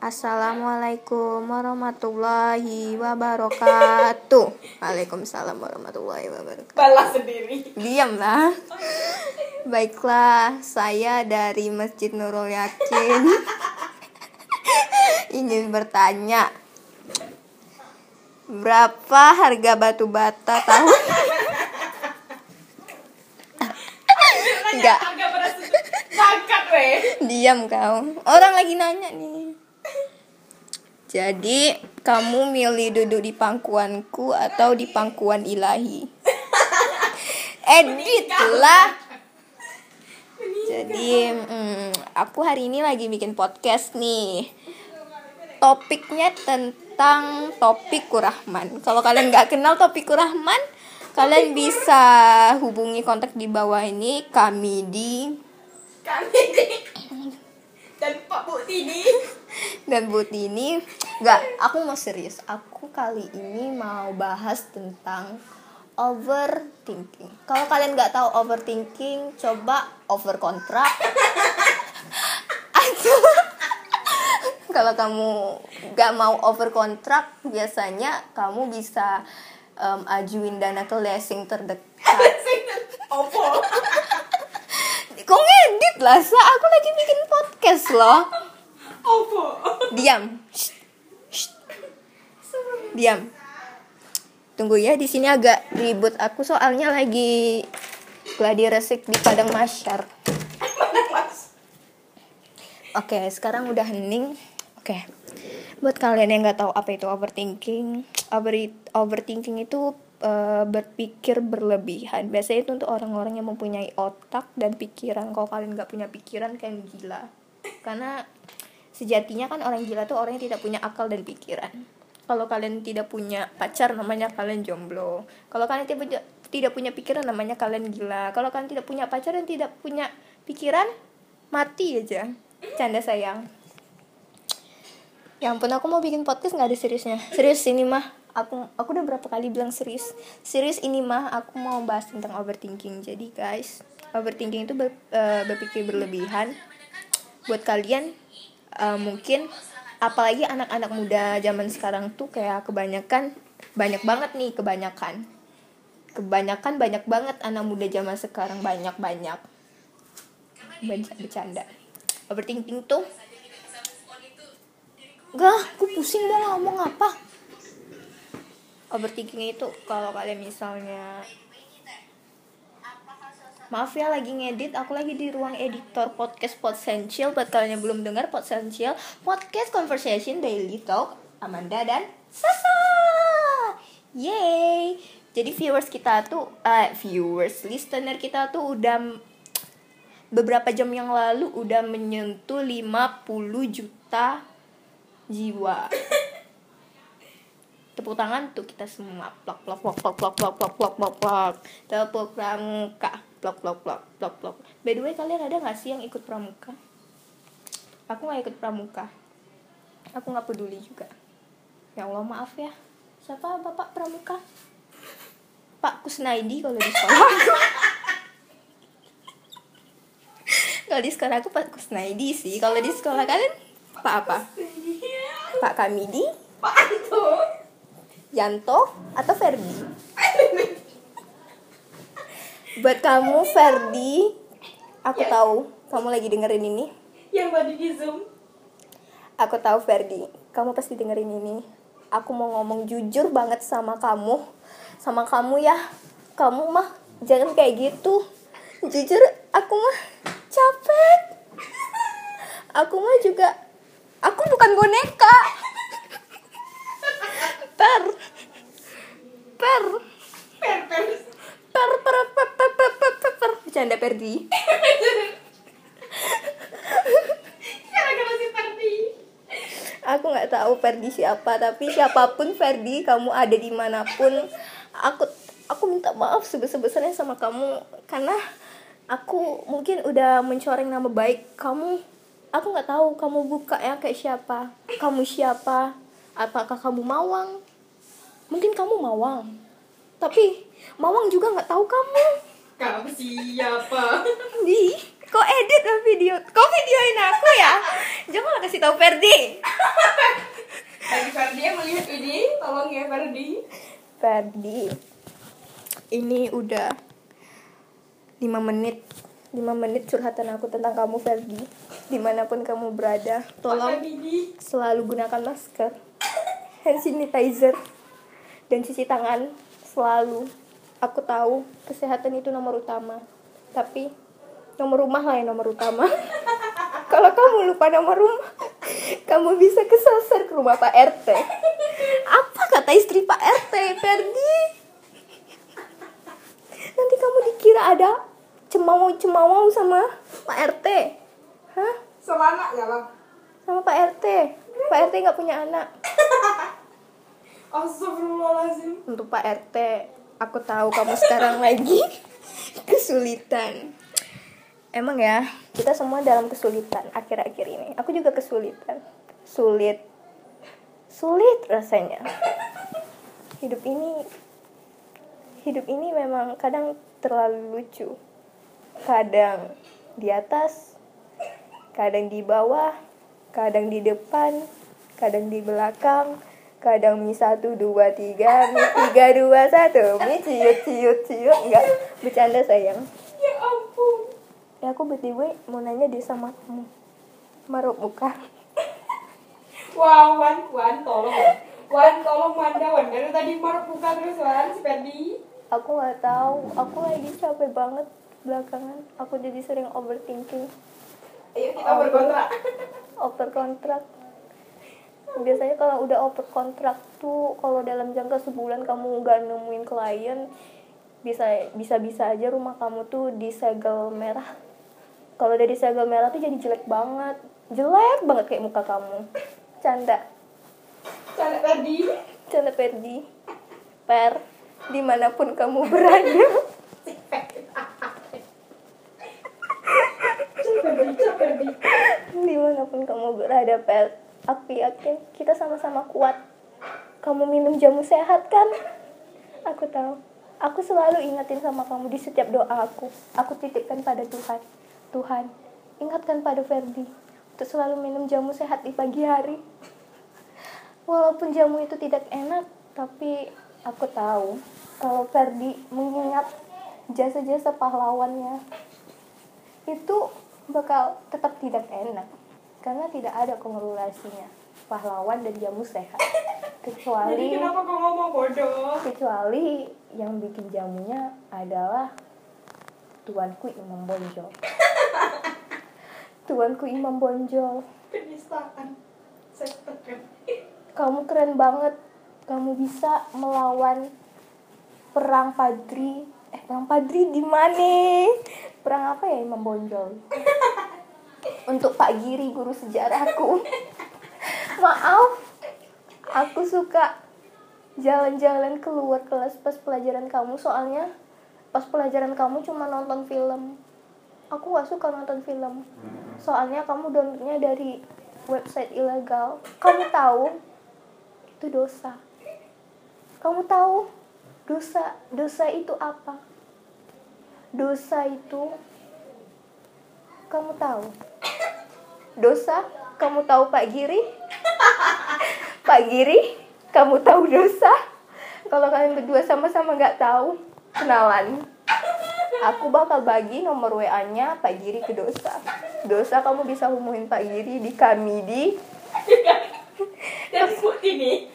Assalamualaikum warahmatullahi wabarakatuh. Waalaikumsalam warahmatullahi wabarakatuh. balas sendiri Diamlah. Baiklah, saya dari Masjid Nurul Yakin ingin bertanya berapa harga batu bata tahun Enggak. Diam kau. Orang lagi nanya nih. Jadi, kamu milih duduk di pangkuanku atau di pangkuan ilahi? Edit lah. Jadi, mm, aku hari ini lagi bikin podcast nih. Topiknya tentang topik Kurahman. Kalau kalian nggak kenal topik Kurahman, kalian bisa hubungi kontak di bawah ini kami di kami di dan Pak Bu Tini dan buat ini nggak aku mau serius. Aku kali ini mau bahas tentang overthinking. Kalau kalian nggak tahu overthinking coba over kontrak atau kalau kamu nggak mau over kontrak biasanya kamu bisa em, ajuin dana ke leasing terdekat. Opo? Kok ngedit lah sa? Aku lagi bikin podcast loh diam. Diam. Tunggu ya di sini agak ribut aku soalnya lagi gladi resik di padang masyar. Oke sekarang udah hening. Oke. Buat kalian yang nggak tahu apa itu overthinking over overthinking itu eh, berpikir berlebihan. Biasanya itu untuk orang-orang yang mempunyai otak dan pikiran. Kalau kalian nggak punya pikiran kalian gila. Karena sejatinya kan orang gila tuh orang yang tidak punya akal dan pikiran. Kalau kalian tidak punya pacar namanya kalian jomblo. Kalau kalian tidak punya pikiran namanya kalian gila. Kalau kalian tidak punya pacar dan tidak punya pikiran mati aja. Canda sayang. Ya ampun aku mau bikin podcast nggak ada seriusnya? Serius ini mah aku aku udah berapa kali bilang serius. Serius ini mah aku mau bahas tentang overthinking. Jadi guys overthinking itu ber- eh, berpikir berlebihan. Buat kalian eh, mungkin apalagi anak-anak muda zaman sekarang tuh kayak kebanyakan banyak banget nih kebanyakan. Kebanyakan banyak banget anak muda zaman sekarang banyak banyak banyak bercanda. Overthinking tuh. Enggak, aku pusing mau ngomong apa? Overthinking itu kalau kalian misalnya Maaf ya lagi ngedit, aku lagi di ruang editor podcast Potential. Buat kalian yang belum dengar Potential Podcast Conversation Daily Talk Amanda dan Sasa. Yeay Jadi viewers kita tuh, eh viewers, listener kita tuh udah beberapa jam yang lalu udah menyentuh 50 juta jiwa. Tepuk tangan tuh kita semua. Plok plok plok plok plok plok plok plok plok. Tepuk pramuka plok plok plok plok plok. By the way kalian ada nggak sih yang ikut pramuka? Aku nggak ikut pramuka. Aku nggak peduli juga. Ya allah maaf ya. Siapa bapak pramuka? Pak kusnaidi kalau di sekolah. Aku kalau di sekolah aku pak kusnaidi sih. Kalau di sekolah kalian pak apa? Pak Kamidi, Pak itu Yanto, atau Ferdi? Buat kamu Ferdi, aku Ya. tahu kamu lagi dengerin ini. yang tadi di zoom Aku tahu Ferdi, kamu pasti dengerin ini. Aku mau ngomong jujur banget sama kamu, sama kamu ya. Kamu mah jangan kayak gitu. Jujur, aku mah capek. Aku mah juga, aku bukan boneka. Per, per, per per per, per, per, per, per, per, per, per. Bercanda Ferdi. gara-gara si Ferdi aku nggak tahu Ferdi siapa tapi siapa pun Ferdi kamu ada di mana pun aku aku minta maaf sebesar-besarnya sama kamu karena aku mungkin udah mencoreng nama baik kamu aku nggak tahu kamu buka ya kayak siapa kamu siapa apakah kamu mawang mungkin kamu mawang tapi mawang juga nggak tahu kamu. Kamu siapa? Di kok edit video? Kok videoin aku ya? Jangan kasih tahu Ferdi. Bagi Ferdi yang melihat ini, tolong ya Ferdi. Ferdi ini udah 5 menit. 5 menit curhatan aku tentang kamu Ferdi. Di mana pun kamu berada tolong selalu gunakan masker hand sanitizer dan cuci tangan selalu. Aku tahu kesehatan itu nomor utama. Tapi nomor rumah lah yang nomor utama. Kalau kamu lupa nomor rumah kamu bisa kesasar ke rumah Pak RT apa kata istri Pak RT Ferdi nanti kamu dikira ada cemawau-cemawau sama Pak RT hah? Sama anak ya bang. sama Pak RT Pak RT nggak punya anak Astagfirullahaladzim. untuk Pak RT aku tahu kamu sekarang lagi kesulitan. Emang ya kita semua dalam kesulitan akhir-akhir ini. Aku juga kesulitan. Sulit. Sulit rasanya. Hidup ini hidup ini memang kadang terlalu lucu. Kadang di atas kadang di bawah kadang di depan kadang di belakang kadang mi satu dua tiga mi tiga dua satu. Mi ciut ciut ciut. Enggak. Bercanda sayang. Ya ampun. ya aku btw mau nanya deh sama kamu. Maruk muka Wah, Wan, Wan, tolong. Wan, tolong Wanda, Wan. Dari tadi marah buka terus, Wan, si aku nggak tahu. Aku lagi capek banget belakangan. Aku jadi sering overthinking. Ayo kita berkontrak. over kontrak biasanya kalau udah over kontrak tuh kalau dalam jangka sebulan kamu nggak nemuin klien bisa bisa bisa aja rumah kamu tuh disegel merah. Kalau udah disegel merah tuh jadi jelek banget. Jelek banget kayak muka kamu. Canda. Canda Ferdi. canda Ferdi. Per di mana pun kamu berada. Di mana pun kamu berada per aku yakin kita sama-sama kuat. Kamu minum jamu sehat kan? Aku tahu. Aku selalu ingatin sama kamu di setiap doa aku. Aku titipkan pada Tuhan. Tuhan ingatkan pada Ferdi untuk selalu minum jamu sehat di pagi hari. Walaupun jamu itu tidak enak tapi aku tahu kalau Ferdi mengingat jasa-jasa pahlawannya itu bakal tetap tidak enak karena tidak ada korelasinya. Pahlawan dan jamu sehat. Jadi kecuali kenapa kau ngomong bodoh? kecuali yang bikin jamunya adalah tuanku Imam Bonjol. Tuanku Imam Bonjol. Penistaan. Kamu keren banget. Kamu bisa melawan perang Padri. Eh perang Padri di mana? Perang apa ya Imam Bonjol untuk Pak Giri guru sejarahku. Maaf aku suka jalan-jalan keluar kelas pas pelajaran kamu soalnya pas pelajaran kamu cuma nonton film. Aku gak suka nonton film. Soalnya kamu downloadnya dari website ilegal. Kamu tahu? Itu dosa. Kamu tahu dosa dosa itu apa? Dosa itu kamu tahu dosa kamu tahu Pak Giri? Pak Giri kamu tahu dosa? Kalau kalian berdua sama-sama nggak tahu kenalan. Aku bakal bagi nomor WA nya Pak Giri ke dosa. Dosa kamu bisa hubungin Pak Giri di kami di Dan nih.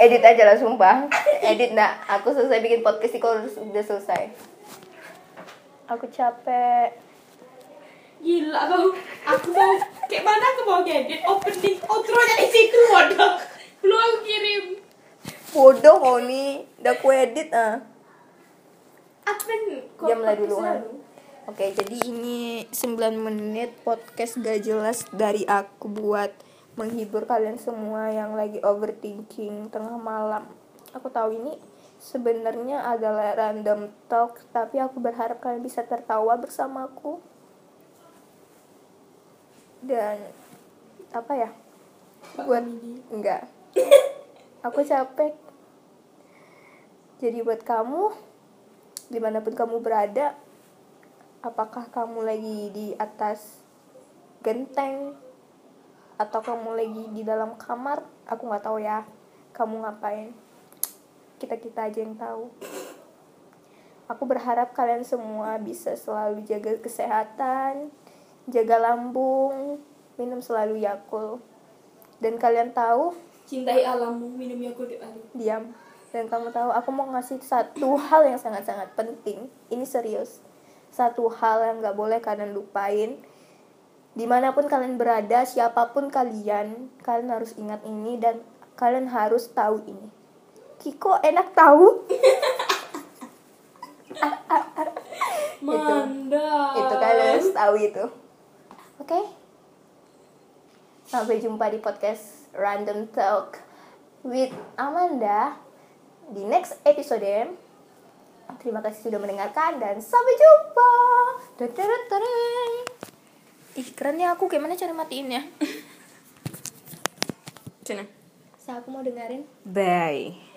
edit aja lah sumpah. Edit nak. Aku selesai bikin podcast ini kalau udah selesai. Aku capek Gila kau. Aku mau kayak mana aku mau ngedit opening outro-nya di situ bodoh. Belum aku kirim. bodoh kau nih udah aku edit ah Apa? Kok Diam lah dulu? Oke, jadi ini 9 menit podcast gak jelas dari aku buat menghibur kalian semua yang lagi overthinking tengah malam. Aku tahu ini sebenarnya adalah random talk, tapi aku berharap kalian bisa tertawa bersamaku. Dan apa ya? Buat enggak. Aku capek. Jadi buat kamu di mana pun kamu berada, apakah kamu lagi di atas genteng atau kamu lagi di dalam kamar aku nggak tahu ya kamu ngapain kita kita aja yang tahu aku berharap kalian semua bisa selalu jaga kesehatan jaga lambung minum selalu yakul dan kalian tahu? Cintai alammu, minum Yakult tiap hari. diam. Dan kamu tahu aku mau ngasih satu hal yang sangat-sangat penting. Ini serius. Satu hal yang nggak boleh kalian lupain. Di mana pun kalian berada siapa pun kalian kalian harus ingat ini dan kalian harus tahu ini. Kiko enak tahu? Manda. itu kalian harus tahu itu oke? Sampai jumpa di podcast random talk with Amanda di next episode. Terima kasih sudah mendengarkan dan sampai jumpa. Ih keren ya aku gimana cara matiinnya Cina. saya aku mau dengerin. Bye.